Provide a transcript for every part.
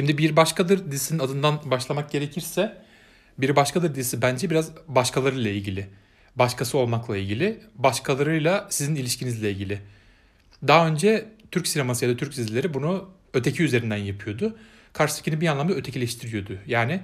Şimdi Bir Başkadır dizisinin adından başlamak gerekirse Bir Başkadır dizisi bence biraz başkalarıyla ilgili. Başkası olmakla ilgili. Başkalarıyla sizin ilişkinizle ilgili. Daha önce Türk sineması ya da Türk dizileri bunu öteki üzerinden yapıyordu. Karşıdakini bir anlamda ötekileştiriyordu. Yani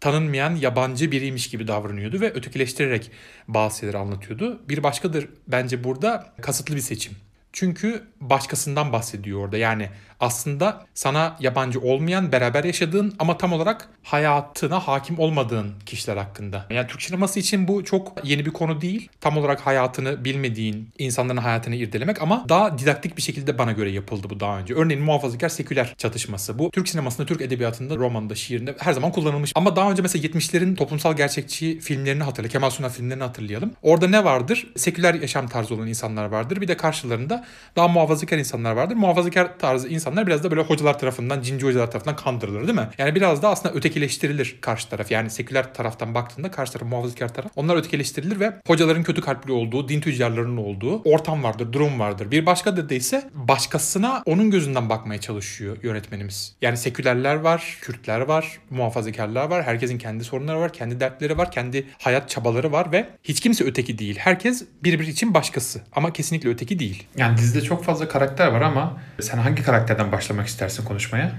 tanınmayan yabancı biriymiş gibi davranıyordu ve ötekileştirerek bazı şeyleri anlatıyordu. Bir başkadır bence burada kasıtlı bir seçim. Çünkü başkasından bahsediyor orada. Yani aslında sana yabancı olmayan, beraber yaşadığın ama tam olarak hayatına hakim olmadığın kişiler hakkında. Yani Türk sineması için bu çok yeni bir konu değil. Tam olarak hayatını bilmediğin insanların hayatını irdelemek ama daha didaktik bir şekilde bana göre yapıldı bu daha önce. Örneğin muhafazakar seküler çatışması. Bu Türk sinemasında, Türk edebiyatında, romanda, şiirinde her zaman kullanılmış. Ama daha önce mesela 70'lerin toplumsal gerçekçi filmlerini hatırlayalım. Kemal Sunal filmlerini hatırlayalım. Orada ne vardır? Seküler yaşam tarzı olan insanlar vardır. Bir de karşılarında daha muhafazakar insanlar vardır. Muhafazakar tarzı insanlar biraz da böyle hocalar tarafından, cinci hocalar tarafından kandırılır değil mi? Yani biraz da aslında ötekileştirilir karşı taraf. Yani seküler taraftan baktığında karşı taraf muhafazakar taraf. Onlar ötekileştirilir ve hocaların kötü kalpli olduğu, din tüccarlarının olduğu ortam vardır, durum vardır. Bir başka da ise başkasına onun gözünden bakmaya çalışıyor yönetmenimiz. Yani sekülerler var, Kürtler var, muhafazakarlar var. Herkesin kendi sorunları var, kendi dertleri var, kendi hayat çabaları var ve hiç kimse öteki değil. Herkes birbiri için başkası ama kesinlikle öteki değil. Yani dizide çok fazla karakter var ama sen hangi karakterden başlamak istersin konuşmaya?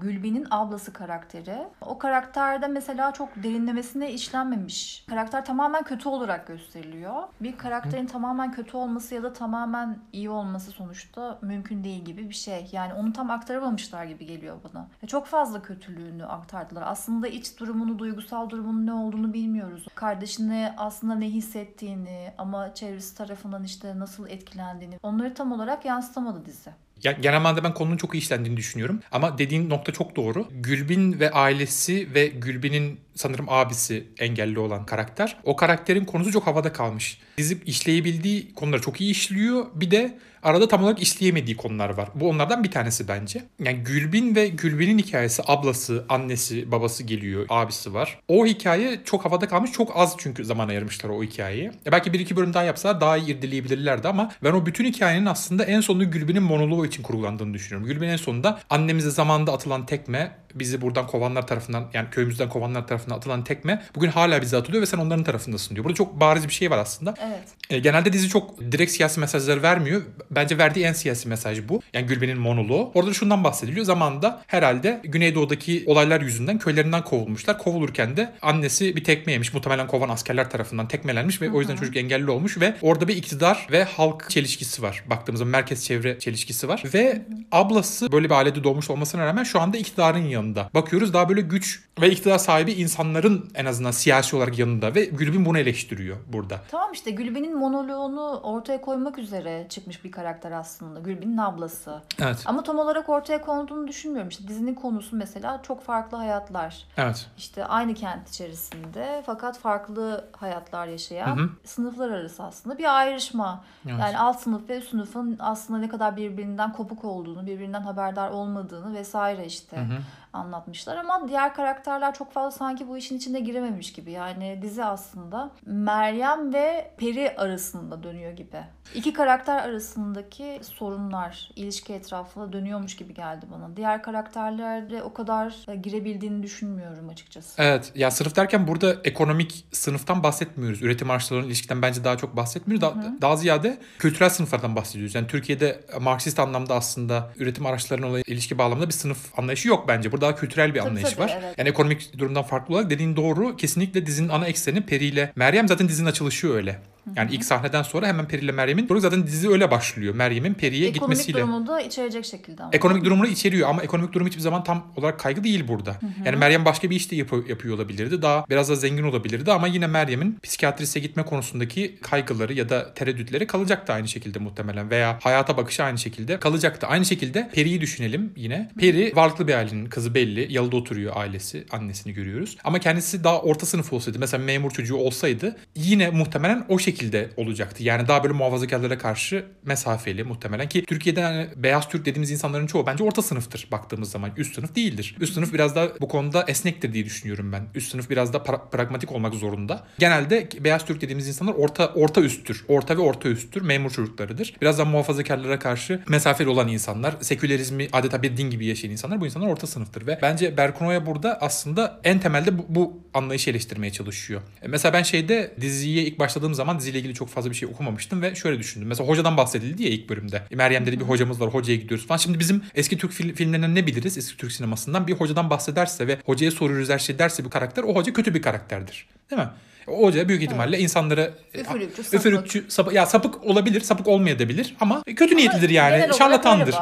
Gülbin'in ablası karakteri. O karakterde mesela çok derinlemesine işlenmemiş. Karakter tamamen kötü olarak gösteriliyor. Bir karakterin Hı. tamamen kötü olması ya da tamamen iyi olması sonuçta mümkün değil gibi bir şey. Yani onu tam aktaramamışlar gibi geliyor bana. Ve çok fazla kötülüğünü aktardılar. Aslında iç durumunu, duygusal durumunun ne olduğunu bilmiyoruz. Kardeşine aslında ne hissettiğini ama çevresi tarafından işte nasıl etkilendiğini onları tam olarak yansıtamadı dizi. Ya, genel manada ben konunun çok iyi işlendiğini düşünüyorum. Ama dediğin nokta çok doğru. Gülbin ve ailesi ve Gülbin'in sanırım abisi engelli olan karakter. O karakterin konusu çok havada kalmış. Dizip işleyebildiği konuları çok iyi işliyor. Bir de arada tam olarak işleyemediği konular var. Bu onlardan bir tanesi bence. Yani Gülbin ve Gülbin'in hikayesi ablası, annesi, babası geliyor, abisi var. O hikaye çok havada kalmış. Çok az çünkü zaman ayırmışlar o hikayeye. E belki bir iki bölüm daha yapsalar daha iyi irdeleyebilirlerdi ama ben o bütün hikayenin aslında en sonunda Gülbin'in monoloğu için kurgulandığını düşünüyorum. Gülbin en sonunda annemize zamanda atılan tekme bizi buradan kovanlar tarafından yani köyümüzden kovanlar tarafından atılan tekme bugün hala bize atılıyor ve sen onların tarafındasın diyor. Burada çok bariz bir şey var aslında. Evet. E, genelde dizi çok direkt siyasi mesajları vermiyor. Bence verdiği en siyasi mesaj bu. Yani Gülben'in monoloğu. Orada şundan bahsediliyor. Zamanında herhalde Güneydoğu'daki olaylar yüzünden köylerinden kovulmuşlar. Kovulurken de annesi bir tekme yemiş. Muhtemelen kovan askerler tarafından tekmelenmiş ve Hı-hı. o yüzden çocuk engelli olmuş ve orada bir iktidar ve halk çelişkisi var. Baktığımızda merkez çevre çelişkisi var ve Hı-hı. ablası böyle bir ailede doğmuş olmasına rağmen şu anda iktidarın yanında. Bakıyoruz daha böyle güç ve iktidar sahibi insanların en azından siyasi olarak yanında ve Gülbin bunu eleştiriyor burada. Tamam işte Gülbin'in monoloğunu ortaya koymak üzere çıkmış bir karakter aslında. Gülbin'in ablası. Evet. Ama tam olarak ortaya konduğunu düşünmüyorum. İşte dizinin konusu mesela çok farklı hayatlar. Evet. İşte aynı kent içerisinde fakat farklı hayatlar yaşayan hı hı. sınıflar arası aslında bir ayrışma. Evet. Yani alt sınıf ve üst sınıfın aslında ne kadar birbirinden kopuk olduğunu, birbirinden haberdar olmadığını vesaire işte. Hı hı anlatmışlar ama diğer karakterler çok fazla sanki bu işin içinde girememiş gibi. Yani dizi aslında Meryem ve Peri arasında dönüyor gibi. İki karakter arasındaki sorunlar ilişki etrafında dönüyormuş gibi geldi bana. Diğer karakterlerde o kadar e, girebildiğini düşünmüyorum açıkçası. Evet. Ya sınıf derken burada ekonomik sınıftan bahsetmiyoruz. Üretim araçlarının ilişkiden bence daha çok bahsetmiyoruz. Daha, daha ziyade kültürel sınıflardan bahsediyoruz. Yani Türkiye'de Marksist anlamda aslında üretim araçlarının ilişki bağlamında bir sınıf anlayışı yok bence. Burada daha kültürel bir tabii, anlayış tabii, var. Evet. Yani ekonomik durumdan farklı olarak dediğin doğru. Kesinlikle dizinin ana ekseni Peri ile Meryem zaten dizinin açılışı öyle. Yani ilk sahneden sonra hemen Peri ile Meryem'in doğru zaten dizi öyle başlıyor. Meryem'in Peri'ye ekonomik gitmesiyle. Ekonomik durumu da içerecek şekilde ama. Ekonomik durumunu içeriyor ama ekonomik durum hiçbir zaman tam olarak kaygı değil burada. Hı hı. Yani Meryem başka bir işte yap- yapıyor olabilirdi. Daha biraz da zengin olabilirdi ama yine Meryem'in psikiyatriste gitme konusundaki kaygıları ya da tereddütleri kalacaktı aynı şekilde muhtemelen veya hayata bakışı aynı şekilde kalacaktı. Aynı şekilde Peri'yi düşünelim yine. Peri varlıklı bir ailenin kızı belli. Yalıda oturuyor ailesi. Annesini görüyoruz. Ama kendisi daha orta sınıf olsaydı mesela memur çocuğu olsaydı yine muhtemelen o şekilde şekilde olacaktı. Yani daha böyle muhafazakarlara karşı mesafeli muhtemelen ki Türkiye'de yani beyaz Türk dediğimiz insanların çoğu bence orta sınıftır baktığımız zaman. Üst sınıf değildir. Üst sınıf biraz daha bu konuda esnektir diye düşünüyorum ben. Üst sınıf biraz da pra- pragmatik olmak zorunda. Genelde beyaz Türk dediğimiz insanlar orta orta üsttür. Orta ve orta üsttür. Memur çocuklarıdır. Biraz daha muhafazakarlara karşı mesafeli olan insanlar, sekülerizmi adeta bir din gibi yaşayan insanlar bu insanlar orta sınıftır ve bence Berkunoya burada aslında en temelde bu, bu anlayışı eleştirmeye çalışıyor. E, Mesela ben şeyde diziye ilk başladığım zaman diziyle ilgili çok fazla bir şey okumamıştım ve şöyle düşündüm. Mesela hocadan bahsedildi ya ilk bölümde. Meryem dedi bir hocamız var hocaya gidiyoruz falan. Şimdi bizim eski Türk fil- filmlerinden ne biliriz? Eski Türk sinemasından bir hocadan bahsederse ve hocaya soruyoruz her şey derse bir karakter o hoca kötü bir karakterdir. Değil mi? Hoca büyük ihtimalle insanları e, Üfürükçü, sapık. üfürükçü, sapık, ya sapık olabilir, sapık olmayabilir ama kötü niyetlidir yani. Şarlatandır.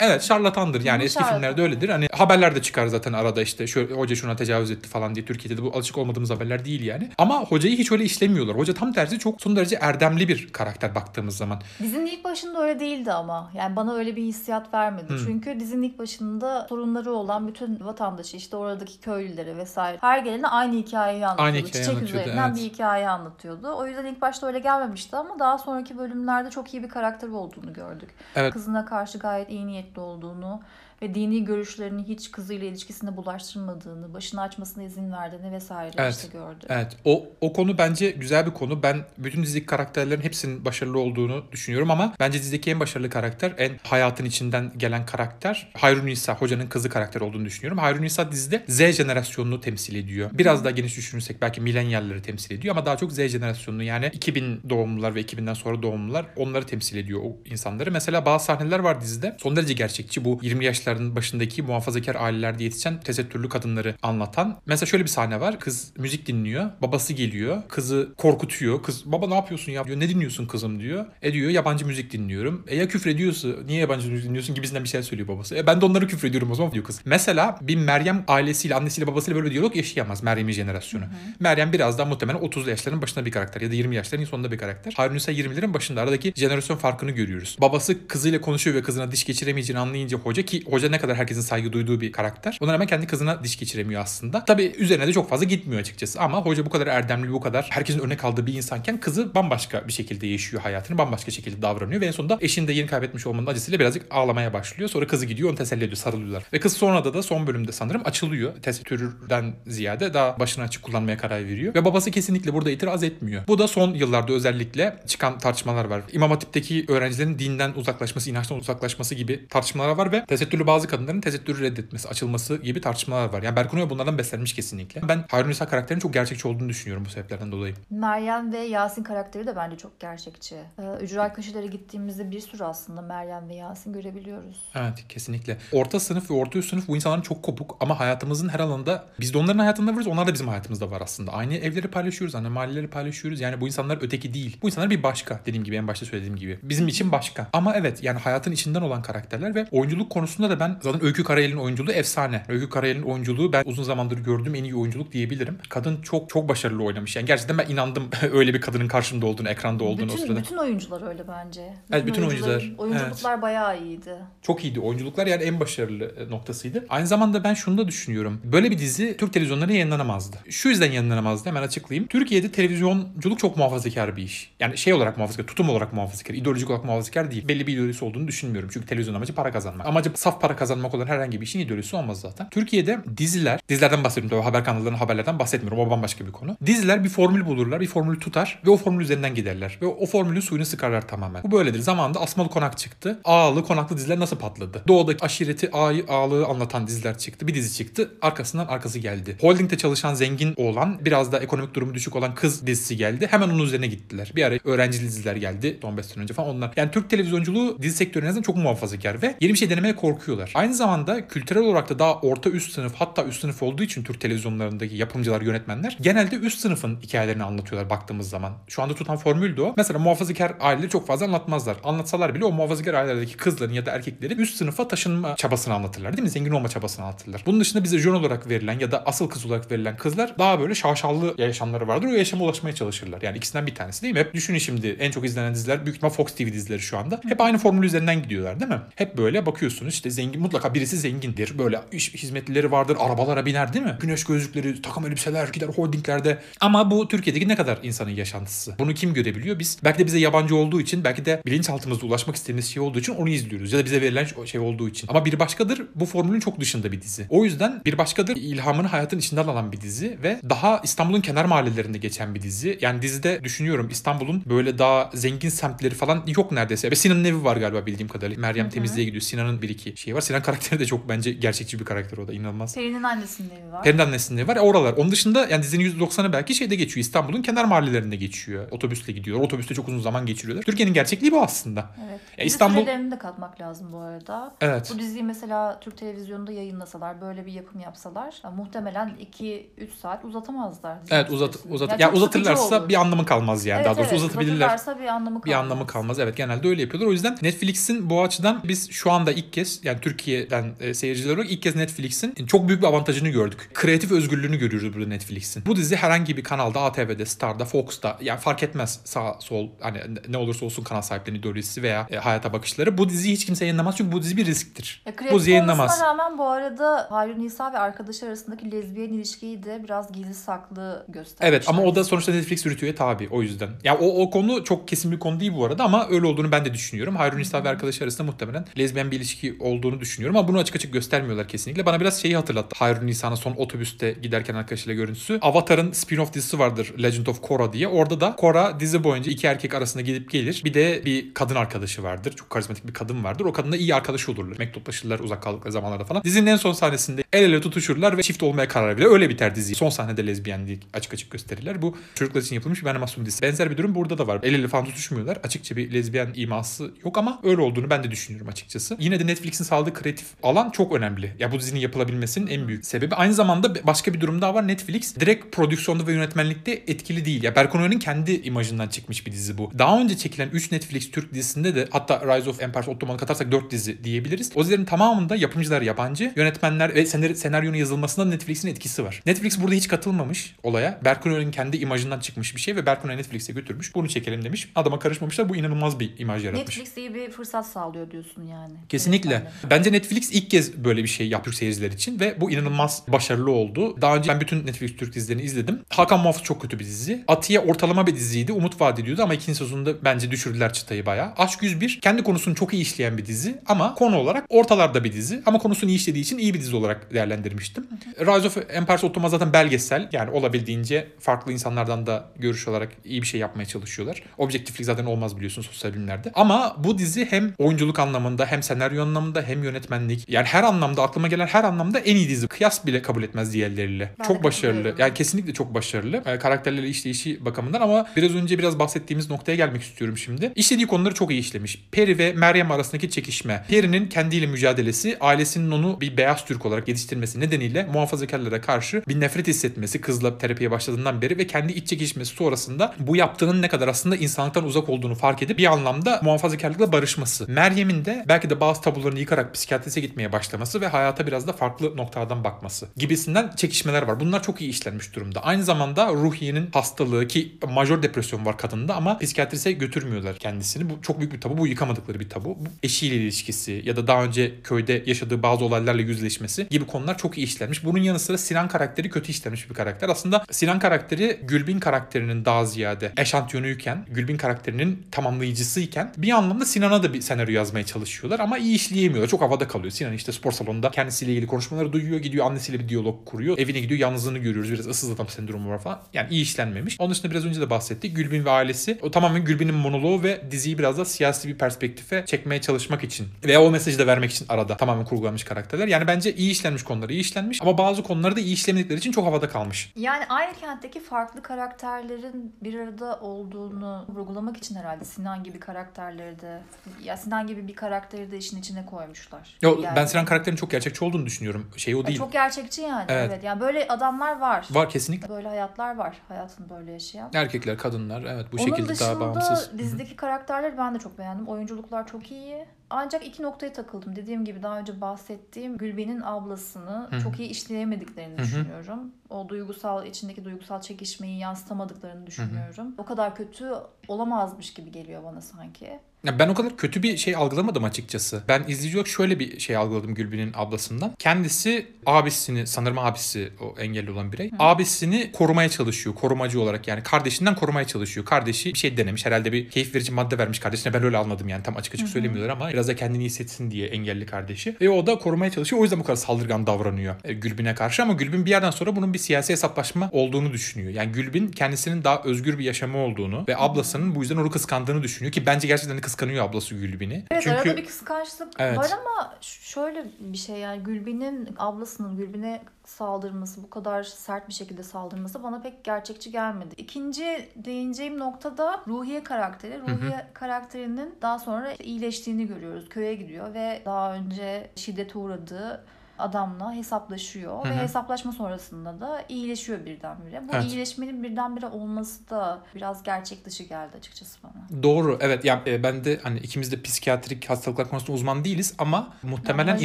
Evet, şarlatandır. Yani Hı, eski şarlatan. filmlerde öyledir. Hani haberler de çıkar zaten arada işte şöyle hoca şuna tecavüz etti falan diye Türkiye'de de bu alışık olmadığımız haberler değil yani. Ama hocayı hiç öyle işlemiyorlar. Hoca tam tersi çok son derece erdemli bir karakter baktığımız zaman. Dizinin ilk başında öyle değildi ama. Yani bana öyle bir hissiyat vermedi. Hmm. Çünkü dizinin ilk başında sorunları olan bütün vatandaşı işte oradaki köylüleri vesaire her gelene aynı hikayeyi anlatıyordu. Aynı hikayeyi Çiçek anlatıyordu, üzerinden evet. Bir hikaye anlatıyordu. O yüzden ilk başta öyle gelmemişti ama daha sonraki bölümlerde çok iyi bir karakter olduğunu gördük. Evet. Kızına karşı gayet iyi niyetli olduğunu ve dini görüşlerini hiç kızıyla ilişkisine bulaştırmadığını, başını açmasına izin verdiğini vesaire Evet. işte gördük. Evet o, o konu bence güzel bir konu. Ben bütün dizideki karakterlerin hepsinin başarılı olduğunu düşünüyorum ama bence dizideki en başarılı karakter, en hayatın içinden gelen karakter Hayrun Nisa, hocanın kızı karakter olduğunu düşünüyorum. Hayrun Nisa dizide Z jenerasyonunu temsil ediyor. Biraz daha geniş düşünürsek belki milenyalleri temsil ediyor ama daha çok Z jenerasyonunu yani 2000 doğumlular ve 2000'den sonra doğumlular onları temsil ediyor o insanları. Mesela bazı sahneler var dizide. Son derece gerçekçi. Bu 20 yaşların başındaki muhafazakar ailelerde yetişen tesettürlü kadınları anlatan. Mesela şöyle bir sahne var. Kız müzik dinliyor. Babası geliyor. Kızı korkutuyor. Kız baba ne yapıyorsun ya diyor. Ne dinliyorsun kızım diyor. E diyor yabancı müzik dinliyorum. E ya küfrediyorsa niye yabancı müzik dinliyorsun gibisinden bir şey söylüyor babası. E ben de onları küfrediyorum o zaman diyor kız. Mesela bir Meryem ailesiyle annesiyle babasıyla böyle bir diyalog yaşayamaz Meryem'in jenerasyonu. Meryem biraz daha muhtemelen 30'lu yaşların başında bir karakter ya da 20 yaşların sonunda bir karakter. Harun Nisa 20'lerin başında aradaki jenerasyon farkını görüyoruz. Babası kızıyla konuşuyor ve kızına diş geçiremeyeceğini anlayınca hoca ki hoca ne kadar herkesin saygı duyduğu bir karakter. Ona rağmen kendi kızına diş geçiremiyor aslında. Tabi üzerine de çok fazla gitmiyor açıkçası ama hoca bu kadar erdemli bu kadar herkesin örnek aldığı bir insanken kızı bambaşka bir şekilde yaşıyor hayatını bambaşka şekilde davranıyor ve en sonunda eşini de yeni kaybetmiş olmanın acısıyla birazcık ağlamaya başlıyor. Sonra kızı gidiyor onu teselli ediyor sarılıyorlar. Ve kız sonra da da son bölümde sanırım açılıyor. Tesettürden ziyade daha başını açık kullanmaya karar veriyor. Ve babası kesinlikle burada itiraz etmiyor. Bu da son yıllarda özellikle çıkan tartışmalar var. İmam Hatip'teki öğrencilerin dinden uzaklaşması, inançtan uzaklaşması gibi tartışmalar var ve tesettürlü bazı kadınların tesettürü reddetmesi, açılması gibi tartışmalar var. Yani Berkunoya bunlardan beslenmiş kesinlikle. Ben Harun İsa karakterinin çok gerçekçi olduğunu düşünüyorum bu sebeplerden dolayı. Meryem ve Yasin karakteri de bence çok gerçekçi. Ee, ücra köşelere gittiğimizde bir sürü aslında Meryem ve Yasin görebiliyoruz. Evet kesinlikle. Orta sınıf ve orta üst sınıf bu insanların çok kopuk ama hayatımızın her alanında biz de onların hayatında varız onlar da bizim hayatımızda var aslında. Aynı evleri paylaşıyoruz, aynı mahalleleri paylaşıyoruz. Yani bu insanlar öteki değil. Bu insanlar bir başka dediğim gibi en başta söylediğim gibi. Bizim için başka. Ama evet yani hayatın içinden olan karakterler ve oyunculuk konusunda da ben zaten Öykü Karayel'in oyunculuğu efsane. Öykü Karayel'in oyunculuğu ben uzun zamandır gördüğüm en iyi oyunculuk diyebilirim. Kadın çok çok başarılı oynamış. Yani gerçekten ben inandım öyle bir kadının karşımda olduğunu, ekranda olduğunu o bütün, sırada. bütün oyuncular öyle bence. Evet, bütün oyuncular. Oyunculuklar bayağı iyiydi. Çok iyiydi. Oyunculuklar yani en başarılı e, noktasıydı. Aynı zamanda ben şunu da düşünüyorum. Böyle bir dizi Türk televizyonları yayınlanamazdı. Şu yüzden yayınlanamazdı hemen açıklayayım. Türkiye'de televizyonculuk çok muhafazakar bir iş. Yani şey olarak muhafazakar, tutum olarak muhafazakar, ideolojik olarak muhafazakar değil. Belli bir ideolojisi olduğunu düşünmüyorum. Çünkü televizyon amacı para kazanmak. Amacı saf para kazanmak olan herhangi bir işin ideolojisi olmaz zaten. Türkiye'de diziler, dizilerden bahsediyorum tabii haber kanallarının haberlerden bahsetmiyorum. O bambaşka bir konu. Diziler bir formül bulurlar, bir formülü tutar ve o formül üzerinden giderler. Ve o formülün suyunu sıkarlar tamamen. Bu böyledir. Zamanında Asmalı Konak çıktı. Ağalı, konaklı diziler nasıl patladı? Doğudaki aşireti, ağayı, ağalığı anlatan diziler çıktı. Bir dizi çıktı. Arkasından arkası geldi. Holding'de çalışan zengin olan, biraz da ekonomik durumu düşük olan kız dizisi geldi. Hemen onun üzerine gittiler. Bir ara öğrenci diziler geldi. 15 sene önce falan onlar. Yani Türk televizyonculuğu dizi sektörü en azından çok muhafazakar ve yeni bir şey denemeye korkuyorlar. Aynı zamanda kültürel olarak da daha orta üst sınıf hatta üst sınıf olduğu için Türk televizyonlarındaki yapımcılar, yönetmenler genelde üst sınıfın hikayelerini anlatıyorlar baktığımız zaman. Şu anda tutan formül de o. Mesela muhafazakar aileleri çok fazla anlatmazlar. Anlatsalar bile o muhafazakar ailelerdeki kızların ya da erkeklerin üst sınıfa taşınma çabasını anlatırlar değil mi? Zengin olma çabasını anlatırlar. Bunun dışında bize jön olarak verilen ya da asıl kız olarak verilen kızlar daha böyle şaşalı yaşamları vardır. O yaşama ulaşmaya çalışırlar. Yani ikisinden bir tanesi değil mi? Hep düşünün şimdi en çok izlenen diziler büyük ihtimal Fox TV dizileri şu anda. Hep aynı formül üzerinden gidiyorlar değil mi? Hep böyle bakıyorsunuz işte zengin mutlaka birisi zengindir. Böyle iş hizmetlileri vardır, arabalara biner değil mi? Güneş gözlükleri, takım elbiseler, gider holdinglerde. Ama bu Türkiye'deki ne kadar insanın yaşantısı? Bunu kim görebiliyor? Biz belki de bize yabancı olduğu için, belki de bilinçaltımızda ulaşmak istediğimiz şey olduğu için onu izliyoruz. Ya da bize verilen şey olduğu için. Ama Bir Başkadır bu formülün çok dışında bir dizi. O yüzden Bir Başkadır ilhamını hayatın içinden alan bir dizi ve daha İstanbul'un kenar mahallelerinde geçen bir dizi. Yani dizide düşünüyorum İstanbul'un böyle daha zengin semtleri falan yok neredeyse. Ve Sinan'ın evi var galiba bildiğim kadarıyla. Meryem temizliğe gidiyor. Sinan'ın bir iki şeyi var. Sinan karakteri de çok bence gerçekçi bir karakter o da inanılmaz. Peri'nin annesinin evi var. Peri'nin annesinin evi var. E, oralar. Onun dışında yani dizinin %90'ı belki şeyde geçiyor. İstanbul'un kenar mahallelerinde geçiyor. Otobüsle gidiyor. Otobüste çok uzun zaman geçiriyorlar. Türkiye'nin gerçekliği bu aslında. Evet. Ya Dizi İstanbul- sürelerini de katmak lazım bu arada. Evet. Bu diziyi mesela Türk televizyonunda yayınlasalar, böyle bir yapım yapsalar ya muhtemelen 2-3 saat uzatamazlar. Evet uzat uzat Ya ya uzatırlarsa bir anlamı kalmaz yani. Evet, Daha doğrusu evet, uzatabilirler. uzatırlarsa bir anlamı kalmaz. bir anlamı kalmaz. Evet genelde öyle yapıyorlar. O yüzden Netflix'in bu açıdan biz şu anda ilk kez yani Türkiye'den e, seyirciler olarak ilk kez Netflix'in çok büyük bir avantajını gördük. Kreatif özgürlüğünü görüyoruz burada Netflix'in. Bu dizi herhangi bir kanalda ATV'de, Star'da, Fox'ta yani fark etmez sağ sol hani ne olursa olsun kanal sahiplerinin ideolojisi veya e, hayata bakışları. Bu diziyi hiç kimse yayınlamaz çünkü bu dizi bir risktir. Ya, bu kreatif dizi yayınlamaz. rağmen bu arada Harun Nisa ve arkadaşı arasındaki lezbiyen ilişkiyi de biraz gizli saklı göstermişler. Evet ama o da sonuçta Netflix üretiyor tabi o yüzden. Ya o, o konu çok kesin bir konu değil bu arada ama öyle olduğunu ben de düşünüyorum. Hayrun İsa ve arkadaşı arasında muhtemelen lezbiyen bir ilişki olduğunu düşünüyorum ama bunu açık açık göstermiyorlar kesinlikle. Bana biraz şeyi hatırlattı. Hayrun İsa'nın son otobüste giderken arkadaşıyla görüntüsü. Avatar'ın spin-off dizisi vardır Legend of Korra diye. Orada da Korra dizi boyunca iki erkek arasında gidip gelir. Bir de bir kadın arkadaşı vardır. Çok karizmatik bir kadın vardır. O kadınla iyi arkadaş olurlar. Mektuplaşırlar uzak kaldıkları zamanlarda falan. Dizinin en son sahnesinde el ele tutuşurlar ve çift olmaya karar verir. Öyle biter dizi. Son sahnede lezbiyenliği açık açık gösterirler. Bu çocuklar için yapılmış bir animasyon dizisi. Benzer bir durum burada da var. El ele falan tutuşmuyorlar. Açıkça bir lezbiyen iması yok ama öyle olduğunu ben de düşünüyorum açıkçası. Yine de Netflix'in sağladığı kreatif alan çok önemli. Ya bu dizinin yapılabilmesinin en büyük sebebi. Aynı zamanda başka bir durum daha var. Netflix direkt prodüksiyonda ve yönetmenlikte etkili değil. Ya Berkon Oya'nın kendi imajından çıkmış bir dizi bu. Daha önce çekilen 3 Netflix Türk dizisinde de hatta Rise of Empires Ottoman'ı katarsak 4 dizi diyebiliriz. O dizilerin tamamında yapımcılar yabancı, yönetmenler ve senaryo, senaryonun yazılmasında Netflix'in etkisi var. Netflix burada hiç katılmamış olaya. Berkon Oya'nın kendi imajından çıkmış bir şey ve Berkon Oya Netflix'e götürmüş. Bunu çekelim demiş. Adama karışmamışlar. Bu inanılmaz bir imaj yaratmış. Netflix iyi bir fırsat sağlıyor diyorsun yani. Kesinlikle. Bence Netflix ilk kez böyle bir şey yapıyor seyirciler için ve bu inanılmaz başarılı oldu. Daha önce ben bütün Netflix Türk dizilerini izledim. Hakan Muhafız çok kötü bir dizi. Atiye ortalama bir diziydi. Umut vaat ediyordu ama ikinci sezonunda bence düşürdüler çıtayı bayağı. Aşk 101 kendi konusunu çok iyi işleyen bir dizi ama konu olarak ortalarda bir dizi. Ama konusunu iyi işlediği için iyi bir dizi olarak değerlendirmiştim. Rise of Empires Ottoman zaten belgesel. Yani olabildiğince farklı insanlardan da görüş olarak iyi bir şey yapmaya çalışıyorlar. Objektiflik zaten olmaz biliyorsun sosyal bilimlerde. Ama bu dizi hem oyunculuk anlamında hem senaryo anlamında hem yönetmenlik yani her anlamda aklıma gelen her anlamda en iyi dizi. Kıyas bile kabul etmez diğerleriyle. Ben çok başarılı. katılıyorum. Yani kesinlikle çok başarılı. E, karakterleri işleyişi bakımından ama biraz önce biraz bahsettiğimiz noktaya gelmek istiyorum şimdi. İşlediği konuları çok iyi işlemiş. Peri ve Meryem arasındaki çekişme. Peri'nin kendiyle mücadelesi, ailesinin onu bir beyaz Türk olarak yetiştirmesi nedeniyle muhafazakarlara karşı bir nefret hissetmesi kızla terapiye başladığından beri ve kendi iç çekişmesi sonrasında bu yaptığının ne kadar aslında insanlıktan uzak olduğunu fark edip bir anlamda muhafazakarlıkla barışması. Meryem'in de belki de bazı tabularını yıkarak psikiyatrise gitmeye başlaması ve hayata biraz da farklı noktadan bakması gibisinden çekişmeler var. Bunlar çok iyi işlenmiş durumda. Aynı zamanda Ruhiye'nin hastalığı ki majör depresyon var kadında ama psikiyatrise götürmüyorlar kendisini. Bu çok büyük bir tabu. Bu yıkamadıkları bir tabu. Bu eşiyle ilişkisi ya da daha önce köyde yaşadığı bazı olaylarla yüzleşmesi gibi konular çok iyi işlenmiş. Bunun yanı sıra Sinan karakteri kötü işlenmiş bir karakter. Aslında Sinan karakteri Gülbin karakterinin daha ziyade eşantiyonuyken, Gülbin karakterinin tamamlayıcısıyken bir anlamda Sinan'a da bir senaryo yazmaya çalışıyorlar ama iyi işleyemiyorlar. Çok havada kalıyor. Sinan işte spor salonunda kendisiyle ilgili konuşmaları duyuyor, gidiyor annesiyle bir diyalog kuruyor. Evine gidiyor, yalnızlığını görüyoruz. Biraz ıssız adam sendromu var falan. Yani iyi işlenmemiş. Onun dışında biraz önce de bahsettik. Gülbin ve ailesi. O tamamen Gülbin'in monoloğu ve diziyi biraz da siyasi bir perspektife çekmeye çalışmak için veya o mesajı da vermek için arada tamamen kurgulanmış karakterler. Yani bence iyi işlenmiş konular iyi işlenmiş ama bazı konuları da iyi işlemedikleri için çok havada kalmış. Yani aynı kentteki farklı karakterlerin bir arada olduğunu vurgulamak için herhalde Sinan gibi karakterleri de ya Sinan gibi bir karakteri de işin içine koymuşlar. Yo, Yani- ben Sinan karakterinin çok gerçekçi olduğunu düşünüyorum. Şey o Ya değil. Çok gerçekçi yani. Evet. Evet. Yani böyle adamlar var. Var kesinlikle. Böyle hayatlar var. Hayatını böyle yaşayan. Erkekler, kadınlar evet bu Onun şekilde dışında daha bağımsız. Hı hı. dizideki karakterleri ben de çok beğendim. Oyunculuklar çok iyi. Ancak iki noktaya takıldım. Dediğim gibi daha önce bahsettiğim Gülben'in ablasını Hı hı. çok iyi işleyemediklerini Hı hı. düşünüyorum. O duygusal, içindeki duygusal çekişmeyi yansıtamadıklarını düşünüyorum. O kadar kötü olamazmış gibi geliyor bana sanki. Ya ben o kadar kötü bir şey algılamadım açıkçası. Ben izleyici olarak şöyle bir şey algıladım Gülbin'in ablasından. Kendisi abisini sanırım abisi o engelli olan birey. Abisini korumaya çalışıyor. Korumacı olarak yani kardeşinden korumaya çalışıyor. Kardeşi bir şey denemiş. Herhalde bir keyif verici madde vermiş kardeşine. Ben öyle anladım yani. Tam açık açık söylemiyorlar ama biraz da kendini iyi hissetsin diye engelli kardeşi. Ve o da korumaya çalışıyor. O yüzden bu kadar saldırgan davranıyor e, Gülbin'e karşı ama Gülbin bir yerden sonra bunun bir siyasi hesaplaşma olduğunu düşünüyor. Yani Gülbin kendisinin daha özgür bir yaşamı olduğunu ve ablasının bu yüzden onu kıskandığını düşünüyor ki bence gerçekten de kıskanıyor ablası Gülbin'i. Evet Çünkü arada bir kıskançlık Evet. var ama şöyle bir şey yani Gülbin'in ablasının Gülbin'e saldırması bu kadar sert bir şekilde saldırması bana pek gerçekçi gelmedi. İkinci değineceğim noktada Ruhiye karakteri. Ruhiye karakterinin daha sonra iyileştiğini görüyoruz. Köye gidiyor ve daha önce şiddete uğradığı adamla hesaplaşıyor Hı ve hesaplaşma sonrasında da iyileşiyor birdenbire. Bu Evet. iyileşmenin birdenbire olması da biraz gerçek dışı geldi açıkçası bana. Doğru evet ya e, ben de hani ikimiz de psikiyatrik hastalıklar konusunda uzman değiliz ama muhtemelen Majör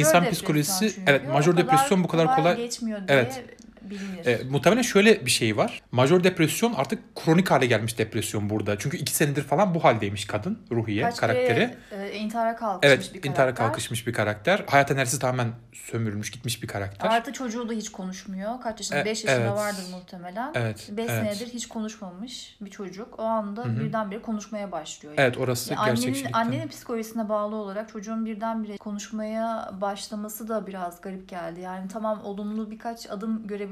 insan psikolojisi evet majör depresyon bu kadar kolay geçmiyor diye Evet. Bilinir. E, muhtemelen şöyle bir şey var. Majör depresyon artık kronik hale gelmiş depresyon burada. Çünkü iki senedir falan bu haldeymiş kadın Ruhiye Kaç karakteri. kere e, intihara kalkışmış Evet bir karakter. intihara kalkışmış bir karakter. Hayat enerjisi tamamen sömürülmüş gitmiş bir karakter. Artı çocuğu da hiç konuşmuyor. Kaç yaşında? E, 5 yaşında evet. vardır muhtemelen. Evet, 5 evet. senedir hiç konuşmamış bir çocuk. O anda birdenbire konuşmaya başlıyor. Evet orası Ya annenin, gerçekçilikten. annenin psikolojisine bağlı olarak çocuğun birdenbire konuşmaya başlaması da biraz garip geldi. Yani tamam olumlu birkaç adım görebiliriz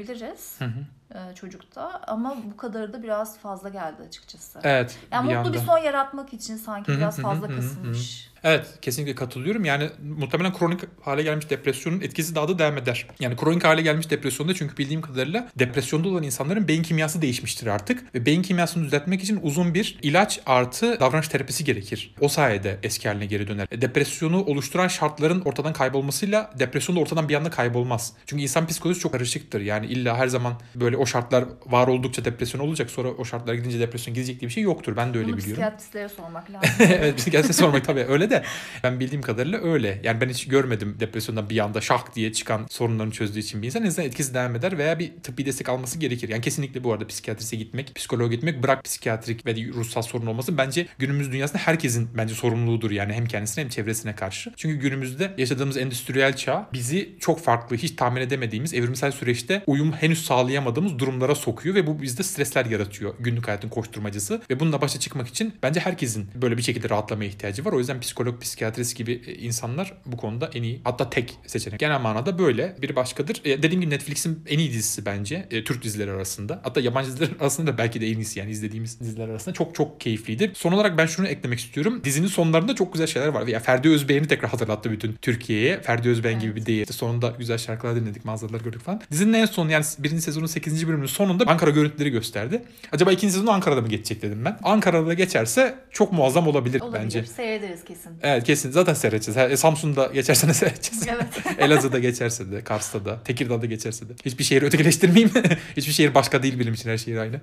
Hı hı. e, çocukta ama bu kadarı da biraz fazla geldi açıkçası. Evet Yani bir mutlu bir anda. son yaratmak için sanki biraz fazla kasılmış. Evet kesinlikle katılıyorum. Yani muhtemelen kronik hale gelmiş depresyonun etkisi daha da devam eder. Yani kronik hale gelmiş depresyonda çünkü bildiğim kadarıyla depresyonda olan insanların beyin kimyası değişmiştir artık. Ve beyin kimyasını düzeltmek için uzun bir ilaç artı davranış terapisi gerekir. O sayede eski haline geri döner. E, Depresyonu oluşturan şartların ortadan kaybolmasıyla depresyon da ortadan bir anda kaybolmaz. Çünkü insan psikolojisi çok karışıktır. Yani illa her zaman böyle o şartlar var oldukça depresyon olacak sonra o şartlar gidince depresyon gidecek diye bir şey yoktur. Ben de öyle Bunu biliyorum. psikiyatristlere sormak lazım. evet psikiyatriste sormak tabii öyle de ben bildiğim kadarıyla öyle. Yani ben hiç görmedim depresyondan bir anda şah diye çıkan sorunlarını çözdüğü için bir insan. Azından etkisi devam eder veya bir tıbbi destek alması gerekir. Yani kesinlikle bu arada psikiyatriste gitmek, psikoloğa gitmek bırak psikiyatrik ve ruhsal sorun olması bence günümüz dünyasında herkesin bence sorumluluğudur yani hem kendisine hem çevresine karşı. Çünkü günümüzde yaşadığımız endüstriyel çağ bizi çok farklı hiç tahmin edemediğimiz evrimsel süreçte uyum henüz sağlayamadığımız durumlara sokuyor ve bu bizde stresler yaratıyor günlük hayatın koşturmacısı ve bununla başa çıkmak için bence herkesin böyle bir şekilde rahatlamaya ihtiyacı var. O yüzden psikolog, psikiyatrist gibi e, insanlar bu konuda en iyi hatta tek seçenek. Genel manada böyle. Bir başkadır. E, dediğim gibi Netflix'in en iyi dizisi bence e, Türk dizileri arasında. Hatta yabancı diziler arasında da belki de en iyisi yani izlediğimiz diziler arasında. Çok çok keyifliydi. Son olarak ben şunu eklemek istiyorum. Dizinin sonlarında çok güzel şeyler var. Ya Ferdi Özbeğen'i tekrar hatırlattı bütün Türkiye'ye. Ferdi Özbeğen gibi bir değil. İşte sonunda güzel şarkılar dinledik, manzaralar gördük falan. Dizinin en son yani birinci sezonun 8. bölümünün sonunda Ankara görüntüleri gösterdi. Acaba ikinci sezon Ankara'da mı geçecek dedim ben. Ankara'da da geçerse çok muazzam olabilir, Olabilir. bence. Seyrederiz kesin. Evet kesin zaten seyredeceğiz. E, Samsun'da geçerse de seyredeceğiz. Evet. Elazığ'da geçerse de, Kars'ta da, Tekirdağ'da geçerse de. Hiçbir şehri ötekileştirmeyeyim. Hiçbir şehir başka değil benim için her şehir aynı.